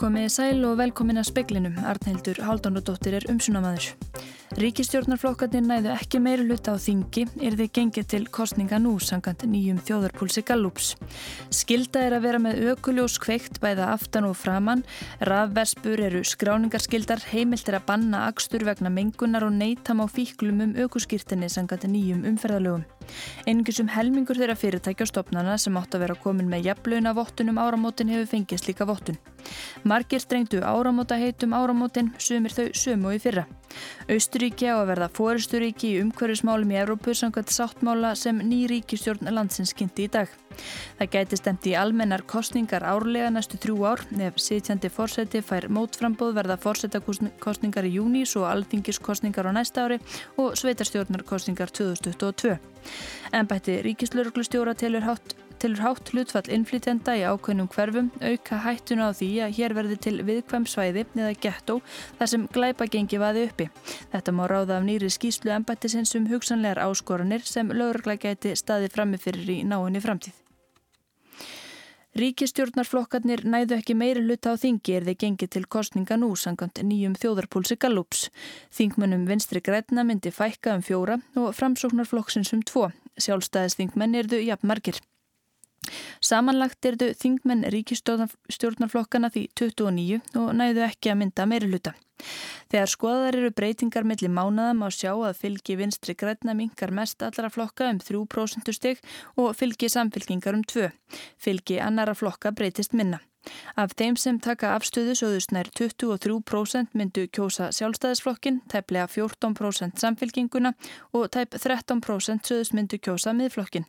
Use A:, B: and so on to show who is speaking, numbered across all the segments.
A: Komið sæl og velkomin að speklinum. Arnhildur Haldunadóttir er umsunamaður. Ríkistjórnarflokkarnir næðu ekki meira hluta á þingi er þið gengið til kostninga nú sangant nýjum þjóðarpúlsi Gallups. Skilda er að vera með ökuljós kveikt bæða aftan og framann, rafverspur eru skráningarskildar, heimilt er að banna akstur vegna mengunar og neytam á fíklum um ökuskýrtinni sangant nýjum umferðalögum. Einingis um helmingur þeirra fyrirtækja og stopnana sem átt að vera komin með jafnlauna vottunum áramótin hefur fengið slíka vottun. Margir strengtu áramóta heitum áramótin, sumir þau sumu í fyrra. Austuríki á að verða fóristuríki í umhverfismálum í Európu samkvæmt sáttmála sem ný ríkistjórn landsins kynnti í dag. Það gæti stemt í almennar kostningar árlega næstu þrjú ár nefn sitjandi fórseti fær mótframbóð verða fórsetakostningar í júni svo alþingiskostningar á næsta ári og sveitarstjórnarkostningar 2022. En bætti ríkislauruglustjóra telur hátt tilur hátt hlutfall innflytjenda í ákveðnum hverfum auka hættuna á því að hér verði til viðkvæm svæði eða gettó þar sem glæpagengi vaði uppi. Þetta má ráða af nýri skýslu embættisins um hugsanlegar áskoranir sem lögurgla gæti staði framifyrir í náinni framtíð. Ríkistjórnarflokkarnir næðu ekki meiri hluta á þingi er þeir gengið til kostninga nú sangant nýjum þjóðarpúlsi Gallups. Þingmönnum vinstri græna myndi fækka um fjóra og framsóknarflokksins um tvo. Sjálfstæðisþingmenn erðu jafn margir. Samanlagt erðu þingmenn ríkistjórnarflokkana því 29 og næðu ekki að mynda meiri hluta. Þegar skoðar eru breytingar millir mánaðam á sjá að fylgi vinstri græna mingar mest allara flokka um 3% stygg og fylgi samfylgingar um 2. Fylgi annara flokka breytist minna. Af þeim sem taka afstöðu söðusnær 23% myndu kjósa sjálfstæðisflokkin, tæplega 14% samfélkinguna og tæp 13% söðus myndu kjósa miðflokkin.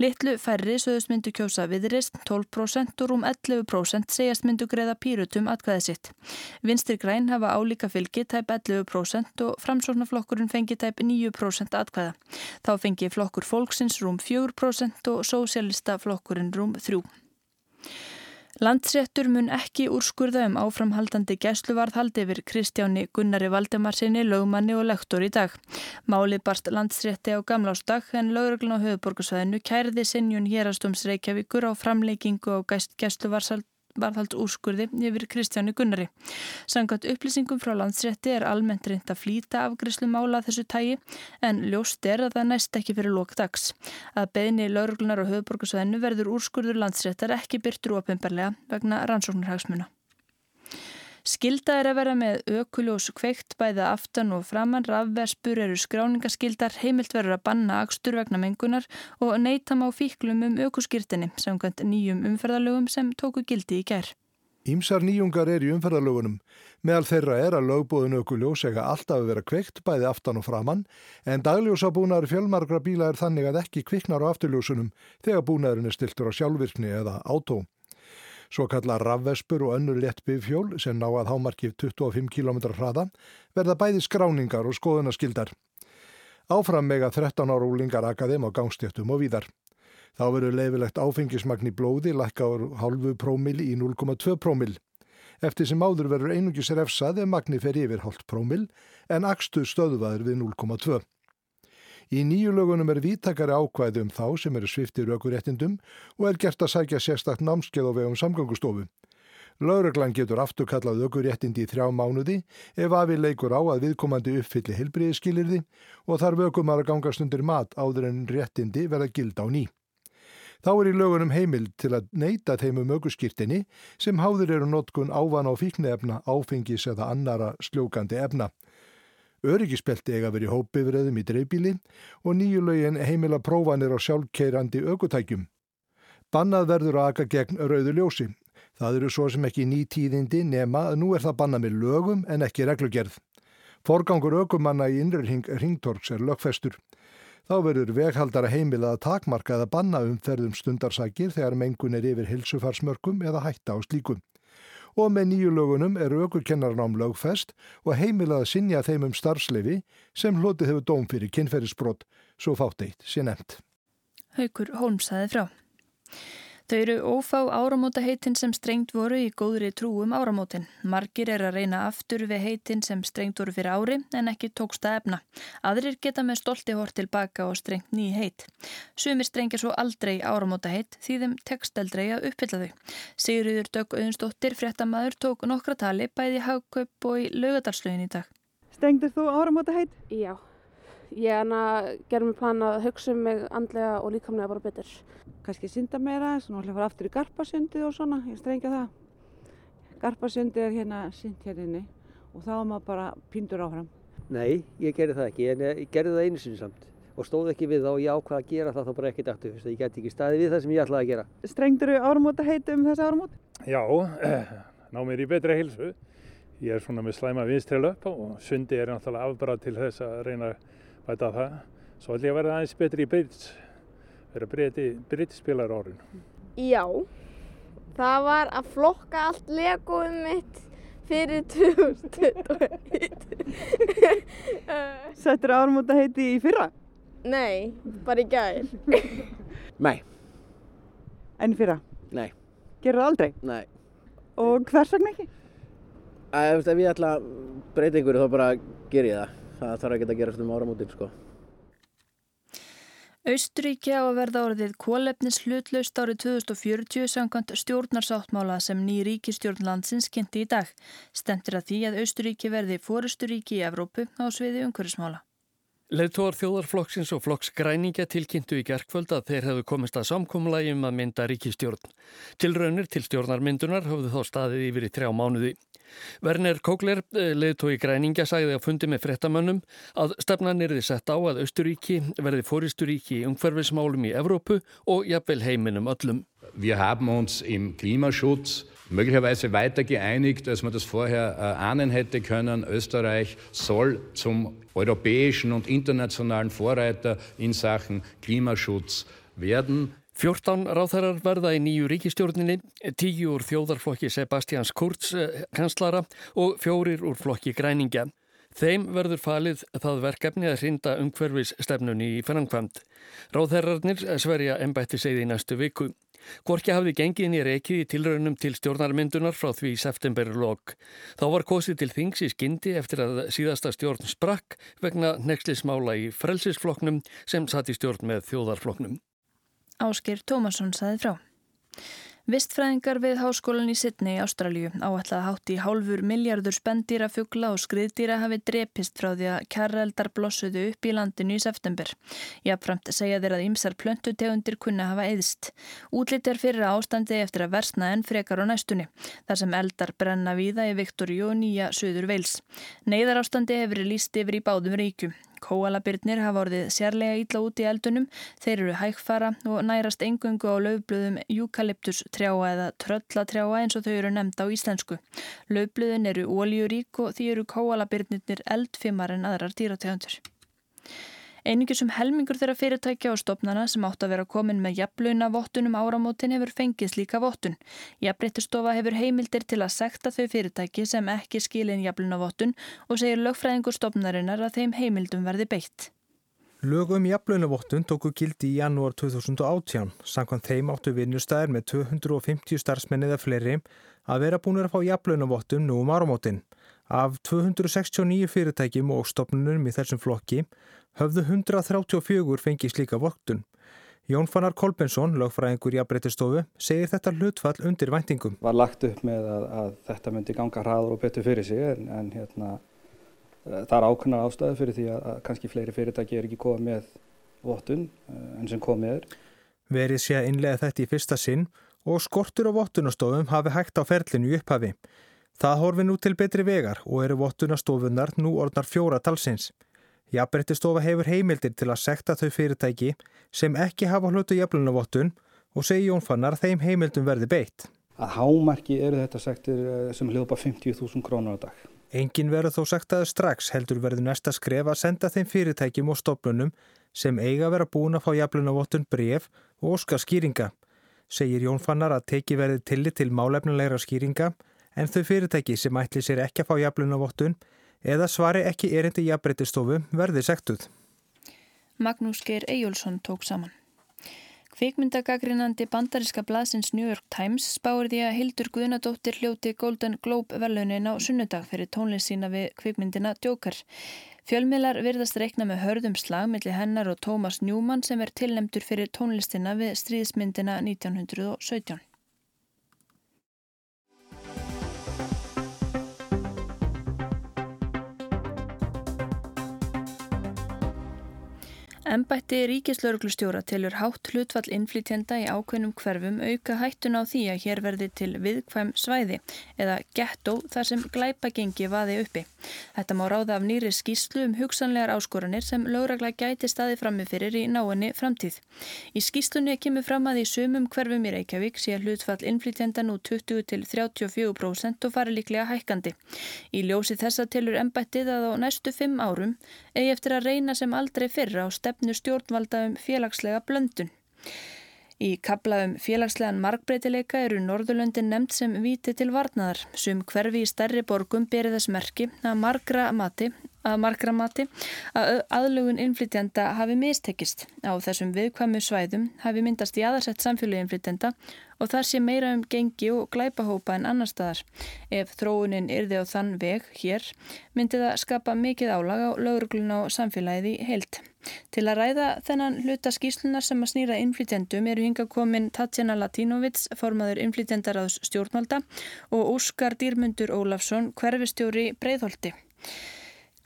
A: Littlu færri söðus myndu kjósa viðrist 12% og rúm 11% segjast myndu greiða pýrutum atkvæðið sitt. Vinstir græn hafa álíka fylgi tæp 11% og framsóknarflokkurinn fengi tæp 9% atkvæða. Þá fengi flokkur fólksins rúm 4% og sósialista flokkurinn rúm 3%. Landsréttur mun ekki úrskurða um áframhaldandi gæsluvarðhald yfir Kristjáni Gunnari Valdemarsinni, lögmanni og lektor í dag. Máli barst landsrétti á gamlástag en lögreglun á höfuborgarsvæðinu kærði sinjun hérastums Reykjavíkur á framleikingu á gæsluvarðhald varðhald úrskurði yfir Kristjáni Gunnari. Sangat upplýsingum frá landsrétti er almennt reynd að flýta afgriðslu mála þessu tægi en ljóst er að það næst ekki fyrir lókdags. Að beðni lauruglunar og höfuborgarsvæðinu verður úrskurður landsréttar ekki byrtur ópimbarlega vegna rannsóknarhagsmuna. Skilda er að vera með ökuljós kveikt bæða aftan og framann, rafverspur eru skráningaskildar, heimilt verður að banna akstur vegna mengunar og neytam á fíklum um ökuskýrtinni samkvæmt nýjum umferðalögum sem tóku gildi í gær.
B: Ímsar nýjungar er í umferðalögunum. Meðal þeirra er að lögbóðin ökuljós ega alltaf vera kveikt bæði aftan og framann en dagljósabúnaður fjölmargra bíla er þannig að ekki kviknar á afturljósunum þegar búnaðurinn er stiltur á sjálfvirkni eða átó. Svo kalla rafvespur og önnur léttbifjól sem ná að hámarkið 25 km hraða verða bæði skráningar og skoðunaskildar. Áfram mega 13 ára úlingar akaðum á gangstjöttum og víðar. Þá verður leifilegt áfengismagn í blóði lækka á halvu prómil í 0,2 prómil. Eftir sem áður verður einungis refsað ef magni fer yfir hálft prómil en axtu stöðvaður við 0,2. Í nýju lögunum er vítakari ákvæði um þá sem eru sviftir aukuréttindum og er gert að sækja sérstakt námskeið á vegum samgangustofu. Lauraglan getur afturkallað aukuréttindi í þrjá mánuði ef afi leikur á að viðkomandi uppfylli helbriðiskilirði og þar vökumar að gangast undir mat áður en réttindi verða gild á ný. Þá er í lögunum heimil til að neyta þeim um aukurskýrtinni sem háður eru notkun ávan á fíknefna, áfengis eða annara sljókandi efna. Öryggispelti eiga verið hópifröðum í dreifbíli og nýju lögin heimila prófanir á sjálfkeirandi aukutækjum. Bannað verður að aka gegn rauðu ljósi. Það eru svo sem ekki ný tíðindi nema að nú er það bannað með lögum en ekki reglugerð. Forgangur aukumanna í innröðing ringtorks er lögfestur. Þá verður veghaldara heimilað að takmarka eða banna umferðum stundarsakir þegar mengun er yfir hilsufarsmörkum eða hætta á slíkum og með nýju lögunum er aukurkennarnám lögfest og heimilað að sinja þeim um starfsleifi sem hlotið hefur dóm fyrir kynferðisbrott, svo fátt eitt sé nefnt.
A: Haukur Holm saði frá. Þau eru ófá áramóta heitin sem strengt voru í góðri trúum áramótin. Margir er að reyna aftur við heitin sem strengt voru fyrir ári en ekki tóksta efna. Aðrir geta með stolti hort tilbaka og strengt ný heit. Sumir strengja svo aldrei áramóta heit því þeim teksteldrei að uppfylla þau. Sigriður Dögg Auðunstóttir, fréttamaður, tók nokkra tali bæði hagkaup og í laugadalslögin í dag.
C: Strengtir þú áramóta heit?
D: Já. Ég að gera mig plan að hugsa um mig andlega og líkamlega bara betur.
C: Kannski synda meira, svona ætla að fara aftur í garpasundi og svona, ég strengja það. Garpasundi er hérna synd hérna og þá er maður bara píndur áfram.
E: Nei, ég gerði það ekki, en ég gerði það einu sinni samt og stóð ekki við það og ég ákvaði að gera það þá bara ekkert aftur, ég geti ekki staði við það sem ég ætlaði að gera.
C: Strengdur þú áramóta heit um þessi áramót?
F: Já, ná mér í betri heilsu. Ég er svona með slæma vinstrel upp og sundi er náttúrulega afbrað til þess að reyna bæta það. Svo ætlum ég að verða aðeins betri í byrjts, vera byrjtspilar orðin.
G: Já, það var að flokka allt legoum mitt fyrir 2021.
C: Settur ármóta heiti í fyrra?
G: Nei, bara í gæðir.
E: Nei.
C: En í fyrra?
E: Nei.
C: Gerur það aldrei?
E: Nei.
C: Og hvers vegna ekki?
E: Að, ef ég ætla að breyta einhverju þá bara ger ég það það þarf ekki að gerast um áramótin sko.
A: Austuríki á að verða orðið kólefnis hlutlaust árið 2040 samkvæmt stjórnarsáttmála sem ný ríkistjórn landsins kynnti í dag. Stendur að því að Austuríki verði fórusturíki í Evrópu á sviði umhverfismála.
H: Leðtóar þjóðarflokksins og flokksgræningja tilkynntu í gerkvöld að þeir hefðu komist að samkómulagi um að mynda ríkistjórn. Tilraunir til stjórnarmyndunar höfðu þá staðið yfir í þrjá mánuði. Werner Kogler, eh, leðtói græningja, sagði að fundi með frettamönnum að stefnan erði sett á að Östuríki verði fóristuríki í umhverfismálum í Evrópu og jafnvel heiminum öllum.
I: Wir haben uns im Klimaschutz möglicherweise weiter geeinigt, als man das vorher äh, ahnen hätte können. Österreich soll zum europäischen und internationalen Vorreiter in Sachen Klimaschutz werden.
H: 14 ráþærar verða í nýju ríkistjórninni, 10 úr þjóðarflokki Sebastians Kurz eh, kanslara og fjórir úr flokki Græningja. Þeim verður falið það verkefni að hrinda umhverfis stefnunni í fennangkvæmt. Ráþærarnir sverja ennbætti segði í næstu viku. Gorki hafði gengið inn í reikið í tilraunum til stjórnarmyndunar frá því septemberlokk. Þá var kosið til þings í skyndi eftir að síðasta stjórn sprakk vegna nexlismála í frelsisfloknum sem satt í stjórn með þjóðarfloknum.
A: Áskir Tómasson saði frá. Vistfræðingar við háskólan í Sydney í Ástralju áætlað hátt í hálfur miljardur spendýra, fuggla og skriðdýra hafi drepist frá því að kærreldar blossuðu upp í landinu í september. Jáfnframt segja þeir að ymsar plöntutegundir kunna hafa eðst. Útlitt er fyrir ástandi eftir að versna enn frekar á næstunni, þar sem eldar brenna víða í Viktoríu og nýja söður veils. Neiðar ástandi hefur líst yfir í báðum ríkjum. Kóalabyrnir hafa orðið sérlega ítla út í eldunum, þeir eru hægfara og nærast engungu á löfblöðum eukalyptus trjáa eða tröllatrjáa eins og þau eru nefnd á íslensku. Löfblöðin eru ólíurík og því eru kóalabyrnir eldfimar en aðrar dýrategundur. Einingis um helmingur þeirra fyrirtækja og stopnana sem átt að vera komin með jafnlauna vottunum áramótin hefur fengið slíka vottun. Jafnbryttustofa hefur heimildir til að sekta þau fyrirtæki sem ekki skilin jafnlauna vottun og segir lögfræðingur stopnarinnar að þeim heimildum verði beitt.
J: Lögum jafnlaunavottun tóku gildi í janúar 2018. Sankvæmt þeim áttu vinnustæðir með 250 starfsmenn eða fleiri að vera búinur að fá jafnlaunavottun nú um áramótin. Af 269 fyrirtækjum og stopnunum í þessum flokki höfðu 134 fengið slíka voktun. Jón Fannar Kolbensson, lögfræðingur í Abrættistofu, segir þetta hlutfall undir væntingum.
K: Var lagt upp með að, að þetta myndi ganga hraður og betur fyrir sig en, en hérna, það er ákveðna ástæði fyrir því að, að kannski fleiri fyrirtæki er ekki komið með vottun eh, enn sem komið er.
J: Verið sé að innlega þetta í fyrsta sinn og skortur á vottunastofum hafi hægt á ferlinu í upphafi. Það horfi nú til betri vegar og eru vottunastofunar nú orðnar fjóra talsins. Jafnbrettistofa hefur heimildir til að sekta þau fyrirtæki sem ekki hafa hlutu jafnlunavottun og segi Jónfannar þeim heimildum verði beitt.
K: Að hámarki eru þetta sektir eh, sem hljópa 50.000 krónur á dag.
J: Engin verður þó sektaður strax heldur verður næsta skref að senda þeim fyrirtækjum og stopnunum sem eiga vera búin að fá jafnlunavottun bref og óska skýringa. Segir Jónfannar að teki verði tillit til málefnulegra skýringa en þau fyrirtæki sem ætli sér ekki að fá jafnlunavottun eða svari ekki erindi jafnbreytistofu verði sektuð.
A: Magnús Geir Ejjólfsson tók saman. Kvikmyndagagrinandi bandariska blaðsins New York Times spáir því að Hildur Guðnadóttir hljóti Golden Globe velunin á sunnudag fyrir tónlist sína við kvikmyndina Joker. Fjölmiðlar virðast reikna með hörðum slag millir hennar og Thomas Newman sem er tilnemtur fyrir tónlistina við stríðsmyndina 1917. Embætti ríkislauruglustjóra telur hátt hlutfall innflytjenda í ákveðnum hverfum auka hættun á því að hér verði til viðkvæm svæði eða gettó þar sem glæpagengi vaði uppi. Þetta má ráða af nýri skýslu um hugsanlegar áskoranir sem lauragla gæti staði frammifyrir í náinni framtíð. Í skýslunni kemur fram að í sumum hverfum í Reykjavík sé hlutfall innflytjenda nú 20 til 34% og fari líklega hækkandi. Í ljósi þessa telur embættið að á næstu fimm árum eigi eftir að reyna sem aldrei fyrra á stefn stefnu stjórnvalda um félagslega blöndun. Í kaplaðum félagslegan markbreytileika eru Norðurlöndin nefnt sem viti til varnaðar sem hverfi í stærri borgum beri þess merki að margra mati að margra mati að aðlugun innflytjanda hafi mistekist. Á þessum viðkvæmu svæðum hafi myndast í aðarsett samfélagi innflytjanda og þar sé meira um gengi og glæpahópa en annar staðar. Ef þróunin yrði á þann veg hér myndi það skapa mikið álag á lauruglun og samfélagið í heilt. Til að ræða þennan hluta skýslunar sem að snýra innflytjendum eru hinga komin Tatjana Latinovic, formaður innflytjendaráðs stjórnvalda og Óskar Dýrmundur Ólafsson, hverfistjóri Breitholti.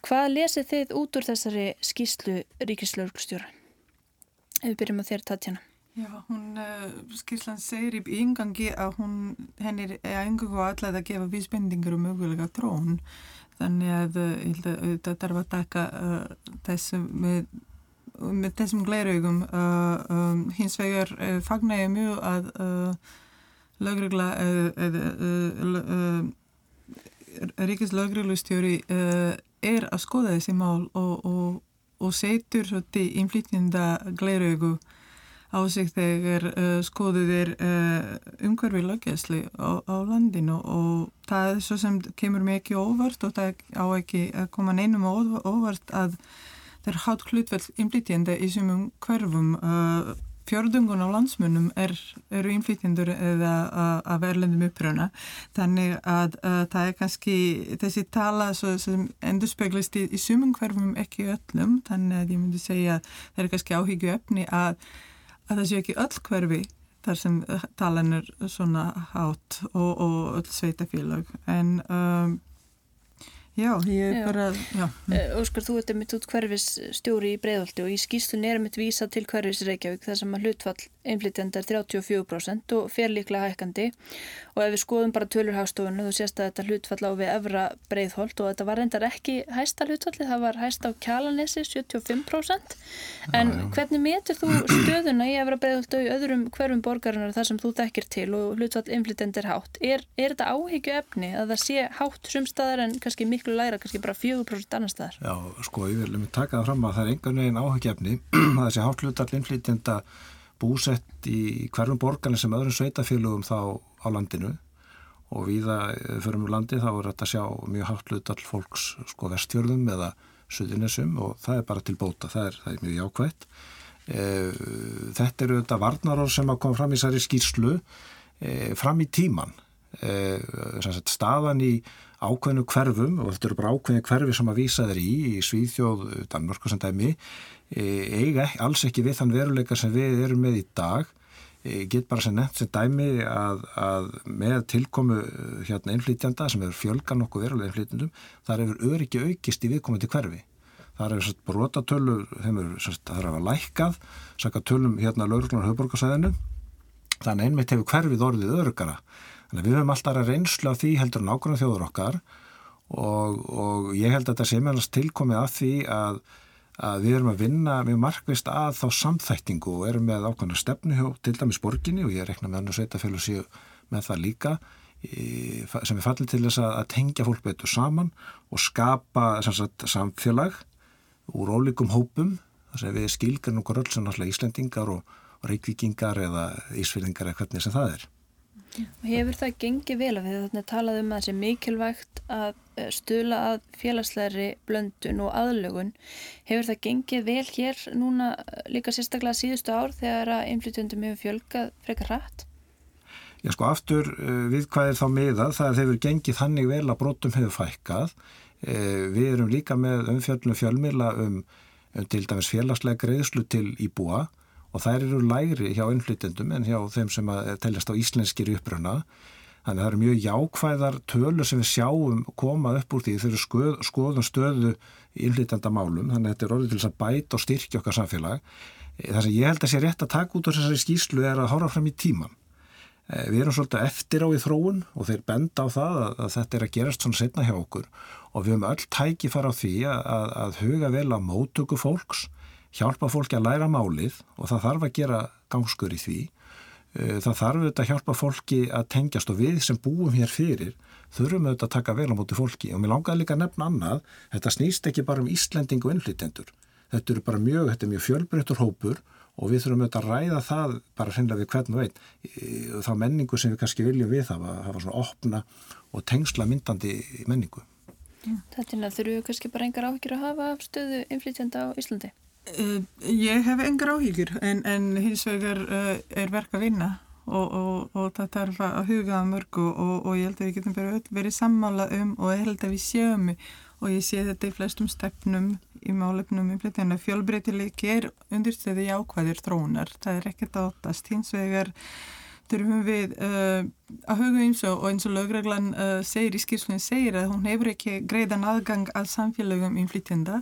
A: Hvað lesið þið út úr þessari skýslu ríkislauglustjóra? Ef við byrjum á þér Tatjana.
L: Já, hún, uh, skýrslan segir í yngangi að hún, henni er yngangu allega að gefa vísbendingur um mögulega trón. Þannig að þetta þarf að taka uh, þessum með með þessum gleiraugum uh, um, hins vegar uh, fagnar ég mjög að uh, lögregla Ríkis lögreglustjóri er að skoða þessi mál og, og, og setur svolítið inflytjenda gleiraugu á sig þegar uh, skoðuð er uh, umhverfi löggjæsli á, á landinu og það er svo sem kemur mér ekki óvart og það á ekki að koma neinum óvart að það er hátt hlutvel inflytjenda í sumum hverfum uh, fjörðungun á landsmunum er, eru innflytjendur eða að verðlendum uppröna þannig að uh, það er kannski þessi tala sem endur speglist í, í sumum hverfum ekki öllum. Þannig að ég myndi segja að það er kannski áhyggju öfni að, að það sé ekki öll hverfi þar sem talan er svona hátt og, og öll sveitafélag en um, Já, ég er bara, já.
A: Eh, Óskar, þú ert mitt út hverfis stjóri í Breiðolti og í skýstunni er mitt vísa til hverfis Reykjavík þar sem að hlutfall einflýtjandar 34% og fer líklega hækkandi og ef við skoðum bara tölurhástofunum þú sést að þetta hlutfall á við Evra Breiðholt og þetta var reyndar ekki hæsta hlutfalli, það var hæsta á Kjalanesi 75% en já, já. hvernig metur þú stöðuna í Evra Breiðholt og í öðrum hverfum borgarinnar þar sem þú þekkir til og hlutfall einflýtjandar hátt er, er þetta áhyggju efni að það sé hátt sumstaðar en kannski miklu læra, kannski bara 4% annar staðar?
M: Já, sko, ég vil taka það fram að það er engan veginn áhyggju efni að þessi hátt hlutfall einflýtjanda búsett í hverjum borgarni sem öðrum sveitafélugum þá á landinu og viða fyrir um landi þá er þetta að sjá mjög hátt hlut all fólks sko vestfjörðum eða suðinessum og það er bara til bóta, það er, það er mjög jákvægt. E, þetta eru þetta varnarór sem að koma fram í særi skýrslu e, fram í tíman. E, staðan í ákveðinu hverfum og þetta eru bara ákveðinu hverfi sem að vísa þeir í í Svíðjóð, Danmörku sem dæmi E, eiga alls ekki við þann veruleika sem við erum með í dag. Ég get bara sem nefnt sem dæmi að, að með tilkomu hérna innflytjanda sem hefur fjölgan okkur verulega innflytjandum þar hefur öryggi aukist í viðkomandi hverfi. Þar hefur brotatölur þar hefur lækkað saka tölum hérna lauruglunar höfborgarsæðinu þannig einmitt hefur hverfið orðið örugara þannig að við höfum alltaf reynslu af því heldur nákvæmlega þjóður okkar og, og ég held að þetta sé meðalast tilkomið af því að að við erum að vinna mjög markvist að þá samþæktingu og erum með ákvæmna stefnu til dæmis borginni og ég rekna með annar sveitafélag síu með það líka sem er fallið til þess að tengja fólk betur saman og skapa sagt, samfélag úr ólíkum hópum þess að við skilgar nokkur öll sem náttúrulega Íslendingar og, reykvíkingar eða Ísfyrðingar eða hvernig sem það er.
A: Hefur það gengið vel af því að þetta talað um að það sé mikilvægt að eh, stula að félagslegri blöndun og aðlögun. Hefur það gengið vel hér núna eh, líka sérstaklega síðustu ár þegar að innflytjandum hefur fjölgað frekar rætt?
M: Já sko aftur uh, við hvað er þá miðað það þegar við gengið þannig vel að brotum hefur fækkað. Við erum líka með umfjöldinu fjölmila um, um til dæmis félagslega greiðslu til íbúa og þær eru lægri hjá innflytjandum en hjá þeim sem teljast á íslenskir uppröna. Þannig að það eru mjög jákvæðar tölur sem við sjáum koma upp úr því þegar skoð, skoðum stöðu innflytjandamálum. Þannig að þetta er orðið til þess að bæta og styrkja okkar samfélag. Það sem ég held að sé rétt að taka út á þessari skýslu er að hóra fram í tíman. Eh, við erum svolítið eftir á í þróun og þeir benda á það að, að þetta er að gerast svona setna hjá okkur og við höfum öll tæki fara á því að, að huga vel á mótöku fólks hjálpa fólki að læra málið og það þarf að gera gangskur í því. Eh, það þarf auðvitað að hjálpa fólki að tengjast og við sem búum hér fyrir þurfum auðvitað að taka vel á móti fólki og mér langaði líka að nefna annað, þetta snýst ekki bara um Íslending og innflytendur. Þetta eru bara mjög, þetta er mjög fjölbreyttur hópur og við þurfum auðvitað að ræða það bara hreinlega við hvern veit. Þá menningu sem við kannski viljum við hafa, hafa svona opna og tengsla myndandi menningu.
A: Þetta er að þurfum við kannski bara engar áhyggjur að hafa stöðu innflytjanda á Íslandi?
L: Uh, ég hef engar áhyggjur en, en hins vegar uh, er verk að vinna og, og, og það þarf að huga að mörgu og, og ég held að við getum verið, verið sammála um og ég held að við séum og ég sé þetta í flestum stefnum í málefnum umflytjana fjölbreytileiki er undirstöði jákvæðir þróunar, það er ekkert áttast hins vegar þurfum við uh, að huga eins og eins og lögreglan segir í skýrslunni segir að hún hefur ekki greiðan aðgang að samfélagum innflytjanda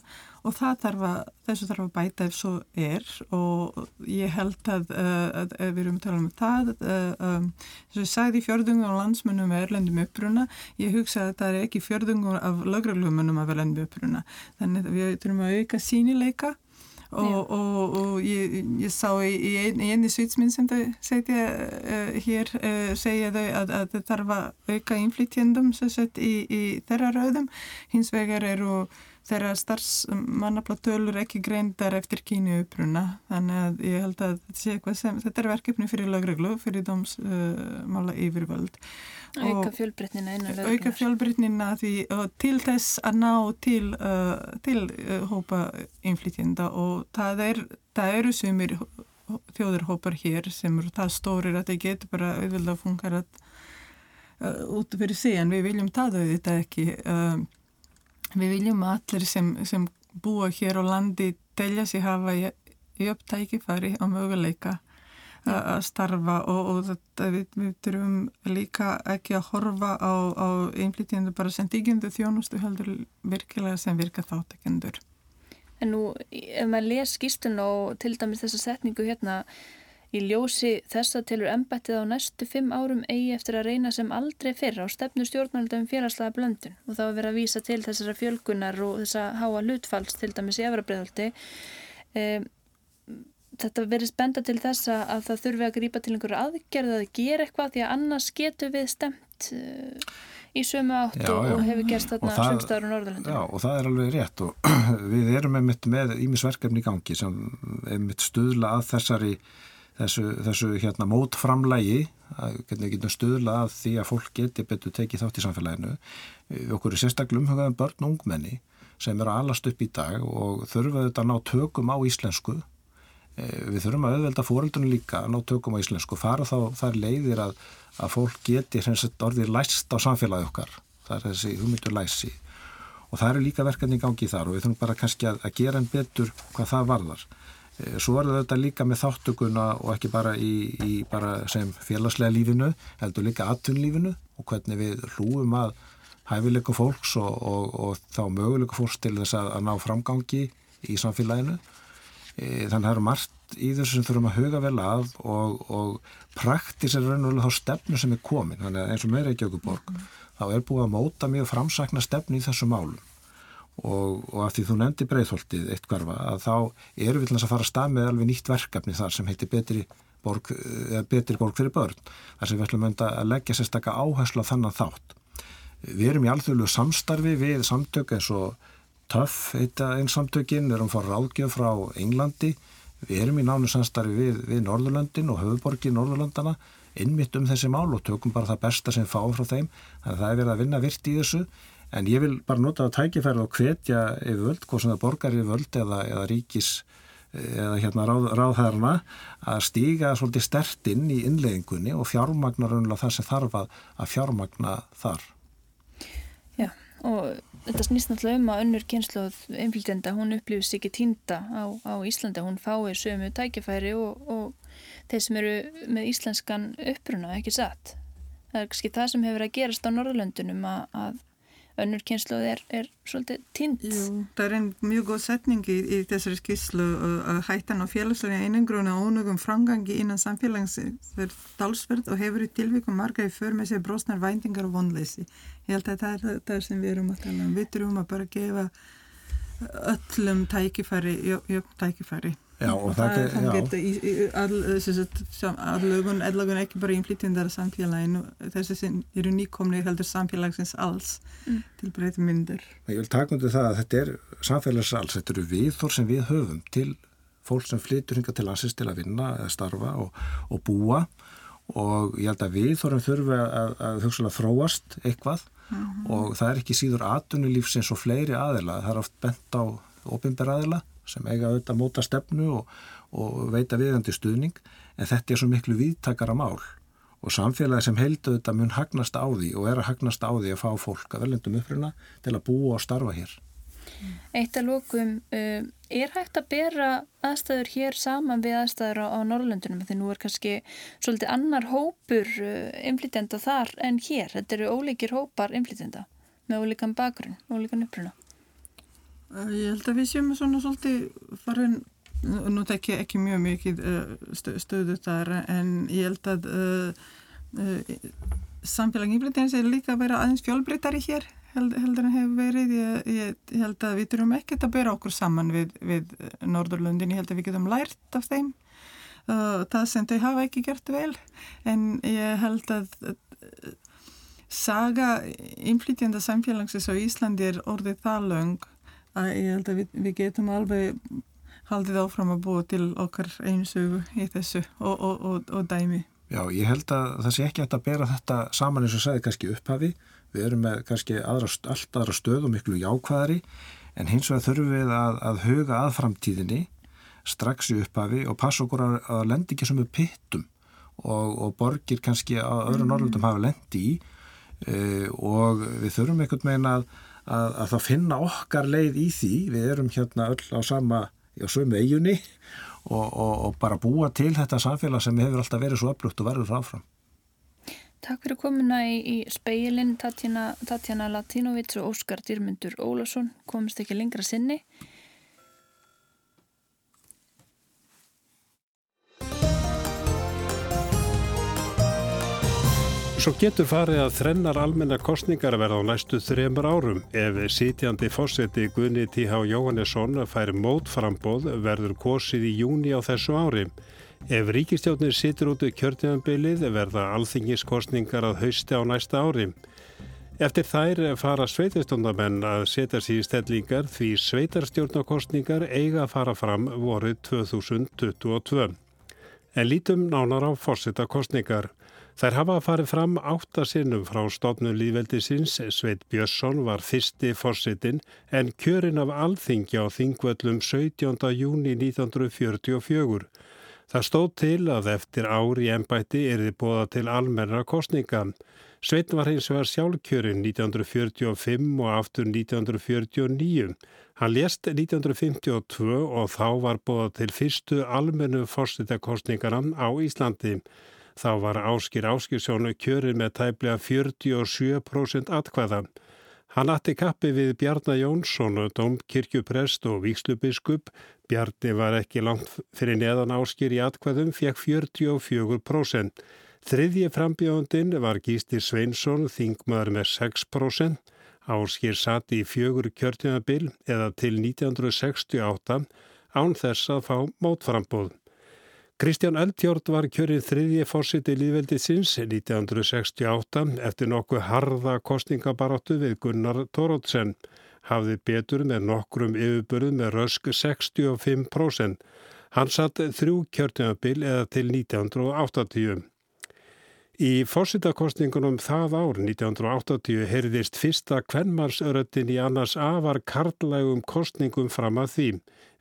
L: og þarf að, þessu þarf að bæta ef svo er. Og ég held að, uh, að, að við erum að tala um það uh, um, þess að ég sagði fjörðungum á landsmönnum með erlendum uppruna ég hugsa að það er ekki fjörðungum af lögreglumönnum af erlendum uppruna. Þannig að við þurfum að auka sínileika og, og, og ég, ég sá í, í einni svitsminn sem þau segja uh, hér uh, segja þau að það þarf að auka innflytjendum í, í þeirra rauðum hins vegar eru þeirra starfsmannaflatölur ekki greindar eftir kínu uppruna þannig að ég held að þetta, sem, þetta er verkefni fyrir lagreglu, fyrir dómsmála uh, yfirvöld.
A: Auka fjölbrytnina
L: Auka fjölbrytnina því til þess að ná til, uh, til uh, hópa inflytjenda og það, er, það eru sumir þjóðurhópar hér sem eru það stórir að það getur bara auðvitað að funka uh, út fyrir sig en við viljum það auðvitað ekki. Uh, Við viljum að allir sem, sem búa hér á landi telja sig hafa í, í upptækifari á möguleika að starfa og, og þetta, við, við þurfum líka ekki að horfa á, á einflýtjendu bara sem dígjöndu þjónustu heldur virkilega sem virka þáttekendur.
A: En nú, ef maður les skýstun og til dæmis þessa setningu hérna Í ljósi þessa tilur embættið á næstu fimm árum eigi eftir að reyna sem aldrei fyrr á stefnu stjórnaldum félagslega blöndun og þá að vera að vísa til þessara fjölgunar og þessa háa hlutfalls til dæmis í efrabreðaldi. E, þetta verið spenda til þessa að það þurfi að grípa til einhverju aðgerð að gera eitthvað því að annars getur við stemt e, í sömu átt já, og, og hefur gerst þarna sömstaður á Norðurlandu.
M: Já og það er alveg rétt og við erum einmitt með ímisverkefni í gangi sem einmitt stuðla að þessari þessu, þessu hérna, mótframlægi að við getum stuðla að því að fólk geti betur tekið þátt í samfélaginu. Við okkur er sérstaklega umhugaðum börn og ungmenni sem eru að alast upp í dag og þurfa þetta að ná tökum á íslensku. E, við þurfum að auðvelda fóreldunum líka að ná tökum á íslensku fara þá þar leiðir að, að fólk geti orðið læst á samfélagi okkar. Það er þessi hugmyndur læsi. Og það eru líka verkefni í gangi þar og við þurfum bara kannski að, að gera en betur hvað það varðar. Eh, svo er þetta líka með þáttökuna og ekki bara í, í bara sem félagslega lífinu, heldur líka atvinnlífinu og hvernig við hlúum að hæfileikum fólks og, og, og þá möguleikum fólks til þess að, að ná framgangi í samfélaginu. E, þannig að það eru margt í þessu sem þurfum að huga vel að og, og praktis er raun og þá stefnu sem er komin. Þannig að eins og meira ekki okkur borg, þá er búið að móta mjög framsakna stefnu í þessu málum og, og af því þú nefndi breyðholtið eitt hverfa að þá eru við til að fara að stað með alveg nýtt verkefni þar sem heitir betri borg, betri borg fyrir börn þar sem við ætlum að leggja sérstakka áherslu á þannan þátt. Við erum í alþjóðlu samstarfi við samtök eins og TÖF heita einn samtökin, við erum að fara ráðgjöf frá Englandi Við erum í nánu samstarfi við, við Norðurlöndin og höfuborgin Norðurlöndana innmitt um þessi mál og tökum bara það besta sem fáum frá þeim. Þannig að það er verið að vinna virt í þessu en ég vil bara nota það tækifærið og hvetja yfir völd, hvort sem það borgar yfir völd eða, eða ríkis eða hérna ráð, ráðherrna að stíga svolítið stertinn í innleðingunni og fjármagnar unlega það sem þarf að, að fjármagna þar.
A: Já og þetta snýst náttúrulega um að önnur kynsluð einflýtenda, hún upplýfist ekki týnda á, á Íslandi, hún fái sömu tækifæri og, og þeir sem eru með íslenskan uppruna, ekki satt. Það er kannski það sem hefur að gerast á Norðurlöndunum að, að önnur kynsluð er, er svolítið týnd.
L: Jú, það er einn mjög góð setning í, í þessari skisslu að hættan á félagslega einangruna og ónögum frangangi innan samfélags er dalsverð og hefur í tilvíkum marga í för með sér brosnar væntingar og vonleysi. Ég held að það er það sem við erum að tala um. Við þurfum að bara gefa öllum tækifæri, jöfn tækifæri.
M: Já, og, og það,
L: það getur í aðlögun, aðlögun ekki bara innflytjandar samfélaginu, þessi sem eru nýkomni heldur samfélagsins alls mm. til breytum myndir.
M: Ég vil taka undir það að þetta er samfélagsins alls, þetta eru viðþór sem við höfum til fólk sem flytur hinga til landsins til að vinna eða starfa og, og búa og ég held að viðþórum þurfa að, að hugsalega þróast eitthvað mm -hmm. og það er ekki síður atunulífsins og fleiri aðila, það er oft bent á ofinber aðila sem eiga auðvitað að móta stefnu og, og veita viðandi stuðning en þetta er svo miklu viðtakara mál og samfélagi sem heldu auðvitað mun hagnast á því og er að hagnast á því að fá fólk að veljendum uppruna til að búa og starfa hér.
A: Eitt að lókum, uh, er hægt að bera aðstæður hér saman við aðstæður á, á Norrlöndunum því nú er kannski svolítið annar hópur uh, inflytenda þar en hér, þetta eru ólíkir hópar inflytenda með ólíkan bakgrunn, ólíkan uppruna.
L: Eh, ég held að við séum svona svolítið farin, nú tek ég ekki mjög mikið eh, stöðu þar en ég held að uh, uh, samfélag íblendins er líka að vera aðeins fjölbreytari hér held, heldur en hefur verið. Ég, ég, held að við þurfum ekkert að bera okkur saman við, við Norðurlundin, ég held að við getum lært af þeim. Uh, það sem þau hafa ekki gert vel. En ég held að saga innflytjanda samfélagsins á Íslandi er orðið það löng að ég held að við, við getum alveg haldið áfram að búa til okkar einsögu í þessu og, og, og, og dæmi.
M: Já, ég held að það sé ekki að bera þetta saman eins og sagði kannski upphafi. Við erum með kannski aðra, allt aðra stöð og miklu jákvæðari en hins vegar þurfum við að, að huga að framtíðinni strax í upphafi og passa okkur að, að lendi ekki sem við pittum og borgir kannski að öðru mm. norðlundum hafa lendi í uh, og við þurfum einhvern veginn að að, að þá finna okkar leið í því. Við erum hérna öll á sama á sömu eigunni og, og, og bara búa til þetta samfélag sem hefur alltaf verið svo öflugt og verður ráfram
A: Takk fyrir komuna í, í speilin Tatjana, Latinovic og Óskar Dýrmundur Ólason. Komist ekki lengra sinni
N: Svo getur farið að þrennar almenna kostningar verða á næstu þremur árum. Ef sitjandi fósetti Gunni T.H. Jóhannesson fær mótframbóð verður kosið í júni á þessu ári. Ef ríkistjórnir situr út í kjörtíðanbylið verða alþingiskostningar að hausti á næsta ári. Eftir þær fara sveitarstjórnamenn að setja sér í stellingar því sveitarstjórnarkostningar eiga að fara fram vorið 2022. En lítum nánar á fórsetakostningar. Þær hafa farið fram átta sinnum frá stofnun líðveldisins, Sveit Björnsson var fyrsti fórsetin en kjörin af alþingja á þingvöllum 17. júni 1944. Það stóð til að eftir ári í ennbætti er þið bóða til almenna kostninga. Sveit var hins vegar sjálfkjörin 1945 og aftur 1949. Hann lést 1952 og þá var bóða til fyrstu almennu fórsetakostningarna á Íslandi. Þá var Áskir Áskirsjónu kjörið með tæplega 47% atkvæða. Hann atti kappi við Bjarnar Jónsson, domkirkjuprest og vikslubiskup. Bjarni var ekki langt fyrir neðan Áskir í atkvæðum, fekk 44%. Þriðji frambjóðundin var Gístir Sveinsson, þingmaður með 6%. Áskir satt í fjögur kjörtinabil eða til 1968 án þess að fá mótframbóð. Kristján Eldjórn var kjörið þriðji fórsiti líðveldisins 1968 eftir nokkuð harða kostningabaróttu við Gunnar Tórótsen. Hafði betur með nokkrum yfirbörð með rösk 65%. Hann satt þrjú kjörtinabil eða til 1980. Í fórsitakostningunum það ár 1980 heyrðist fyrsta kvennmarsöröttin í annars afar karlægum kostningum fram að því.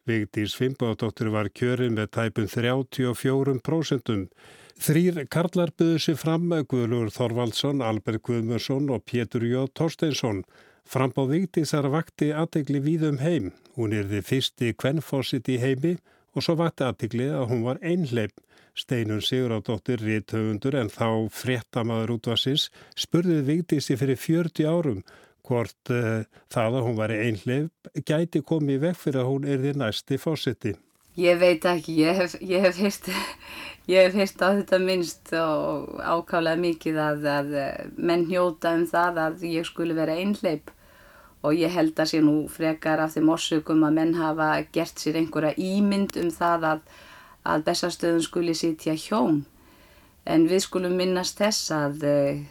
N: Vigdís Fimboðdóttir var kjörin með tæpum 34%. Þrýr karlar byggðu sér fram Guðlur Þorvaldsson, Albert Guðmursson og Pétur Jó Torsteinsson. Frambáð Vigdísar vakti aðtegli víðum heim. Hún er þið fyrsti kvennfósitt í heimi og svo vakti aðtegli að hún var einhleip. Steinun Sigurðardóttir, réttöfundur en þá fréttamaður útvarsins, spurðið Vigdísi fyrir 40 árum hvort uh, það að hún var einhleip gæti komið vekk fyrir að hún er því næsti fósitti.
O: Ég veit ekki, ég hef, ég hef heyrt heyrt á þetta minnst og ákálega mikið að, að menn hnjóta um það að ég skuli vera einhleip og ég held að sé nú frekar af þeim orsökum að menn hafa gert sér einhverja ímynd um það að, að bestastöðun skuli sitja hjón. En við skulum minnast þess að uh,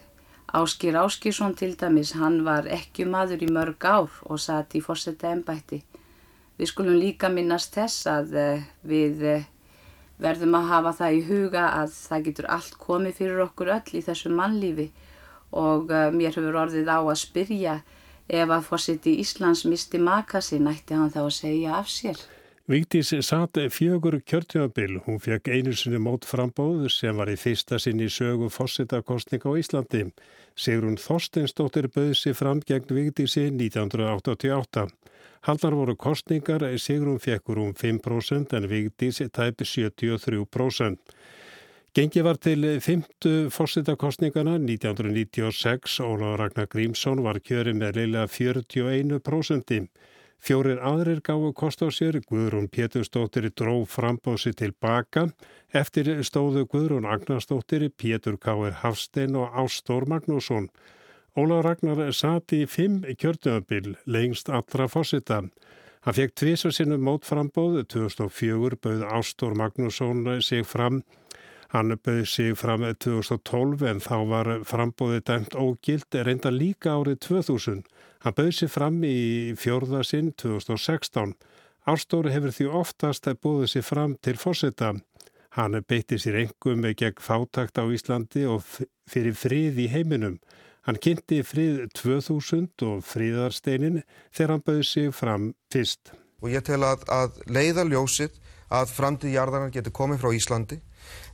O: Áskir Áskirsson til dæmis, hann var ekki maður í mörg ár og satt í fórsetta ennbætti. Við skulum líka minnast þess að uh, við... Uh, verðum að hafa það í huga að það getur allt komið fyrir okkur öll í þessu mannlífi og uh, mér hefur orðið á að spyrja ef að fórsiti Íslands misti maka sín ætti hann þá að segja af sér.
N: Vigdís satt fjögur kjörtjöfabil. Hún fekk einu sinni mót frambóð sem var í fyrsta sinni sögu fórsetakostninga á Íslandi. Sigrun Þorsteinsdóttir bauð sér fram gegn Vigdísi 1988. Haldar voru kostningar, Sigrun fekkur um 5% en Vigdís tæpi 73%. Gengi var til 5. fórsitakostningana 1996, Óláður Ragnar Grímsson var kjörið með leila 41%. Fjórir aðrir gáðu kost á sér, Guðrún Pétursdóttir dró frambósi tilbaka, eftir stóðu Guðrún Agnarsdóttir, Pétur Káir Hafstein og Ástór Magnússon. Óla Ragnar sati í fimm kjörtuðabil lengst allra fósita. Hann fekk tvísa sinnum mótframbóð, 2004 bauð Ástór Magnússon sig fram. Hann bauð sig fram 2012 en þá var frambóði dæmt ógild reynda líka árið 2000. Hann bauð sig fram í fjórðasinn 2016. Ástóri hefur því oftast búið sig fram til fósita. Hann beitti sér engum með gegn fátakt á Íslandi og fyrir frið í heiminum. Hann kynnti frið 2000 og fríðarsteinin þegar hann bauði sig fram fyrst.
P: Og ég tel að, að leiða ljósið að framtíð jarðarnar getur komið frá Íslandi.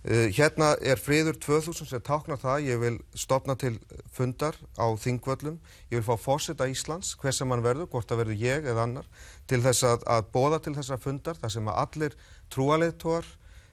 P: Uh, hérna er friður 2000 sem táknar það. Ég vil stopna til fundar á þingvöllum. Ég vil fá fórseta Íslands, hver sem hann verður, hvort það verður ég eða annar, til þess að, að bóða til þessa fundar þar sem að allir trúaleittóar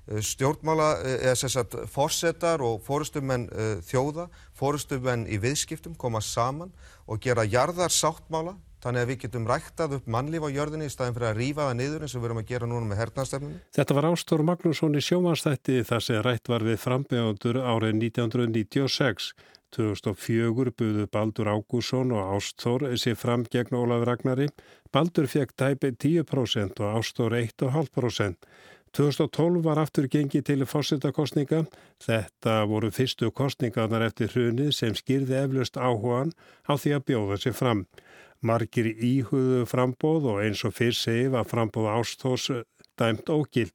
P: Eh, stjórnmála eh, eða sérstætt fórsetar og fórustumenn þjóða, fórustumenn í viðskiptum koma saman og gera jarðar sáttmála þannig að við getum ræktað upp mannlíf á jörðinni í staðin fyrir að rýfa það niður eins og við erum að gera núna með hernastefnunni.
N: Þetta var Ástór Magnússon í sjómanstætti þar sem rætt var við frambegjandur árið 1996. 2004 buðu Baldur Ágússon og Ástór sér fram gegn Ólaf Ragnari. Baldur fekk tæpi 10% og Ástór 1,5%. 2012 var aftur gengið til fórsetakostninga. Þetta voru fyrstu kostningarnar eftir hrunið sem skýrði eflust áhugan á því að bjóða sér fram. Margir íhuguðu frambóð og eins og fyrr segi var frambóð ástós dæmt ógild.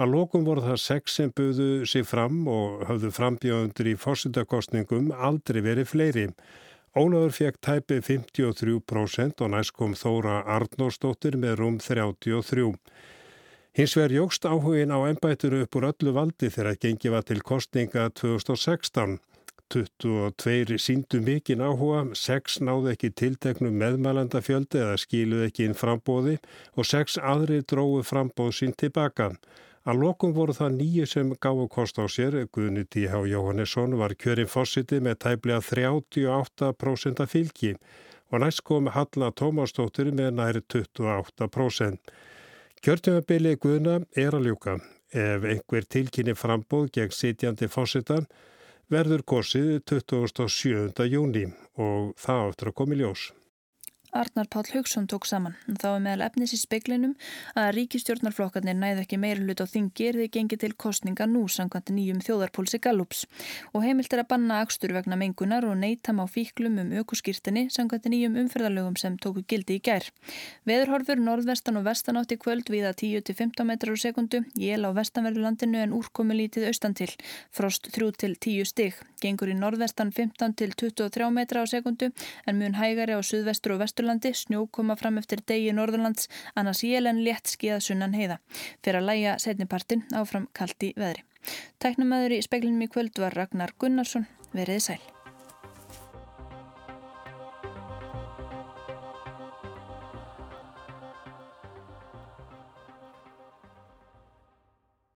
N: Að lókum voru það sex sem buðu sér fram og höfðu frambjóðundur í fórsetakostningum aldrei verið fleiri. Ólafur fekk tæpi 53% og næst kom Þóra Arnósdóttir með rúm 33%. Hins vegar jógst áhugin á ennbætturu upp úr öllu valdi þegar gengi var til kostninga 2016. 22 síndu mikinn áhuga, 6 náðu ekki tilteknum meðmælandafjöldi eða skiluð ekki inn frambóði og 6 aðri dróðu frambóð sín tilbaka. Að lokum voru það nýju sem gáðu kost á sér. Guðni T.H. Jóhannesson var kjörinn fósiti með tæplega 38% fylgi og næst kom Halla Tómastóttir með næri 28%. Kjörtjöfabili Guðna er að ljúka. Ef einhver tilkynni frambóð gegn sitjandi fósita verður korsið 27. júni og það áttur að komi ljós.
A: Arnar Páll Haugsson tók saman. Þá er meðal efnis í speiklinum að ríkistjórnarflokkarnir næðu ekki meira hlut á þingi er þið gengið til kostninga nú sangkvæmt nýjum þjóðarpólsi Gallups og heimilt er að banna akstur vegna mengunar og neytam á fíklum um ökuskýrtinni sangkvæmt nýjum umferðarlögum sem tóku gildi í gær. Veðurhorfur norðvestan og vestan átti kvöld viða 10-15 metrar á sekundu, jél á vestanverðu landinu en úrkomi lítið austan til, frost 3-10 stig, gengur í norðvestan 15-23 metra á sekundu en mun hægari á suðvestur og vesturlandi, snjó koma fram eftir degi norðurlands, annars jélen létt skíða sunnan heiða. Fyrir að læja setnipartin áfram kallt í veðri. Tæknumæður í speklinum í kvöld var Ragnar Gunnarsson, veriði sæl.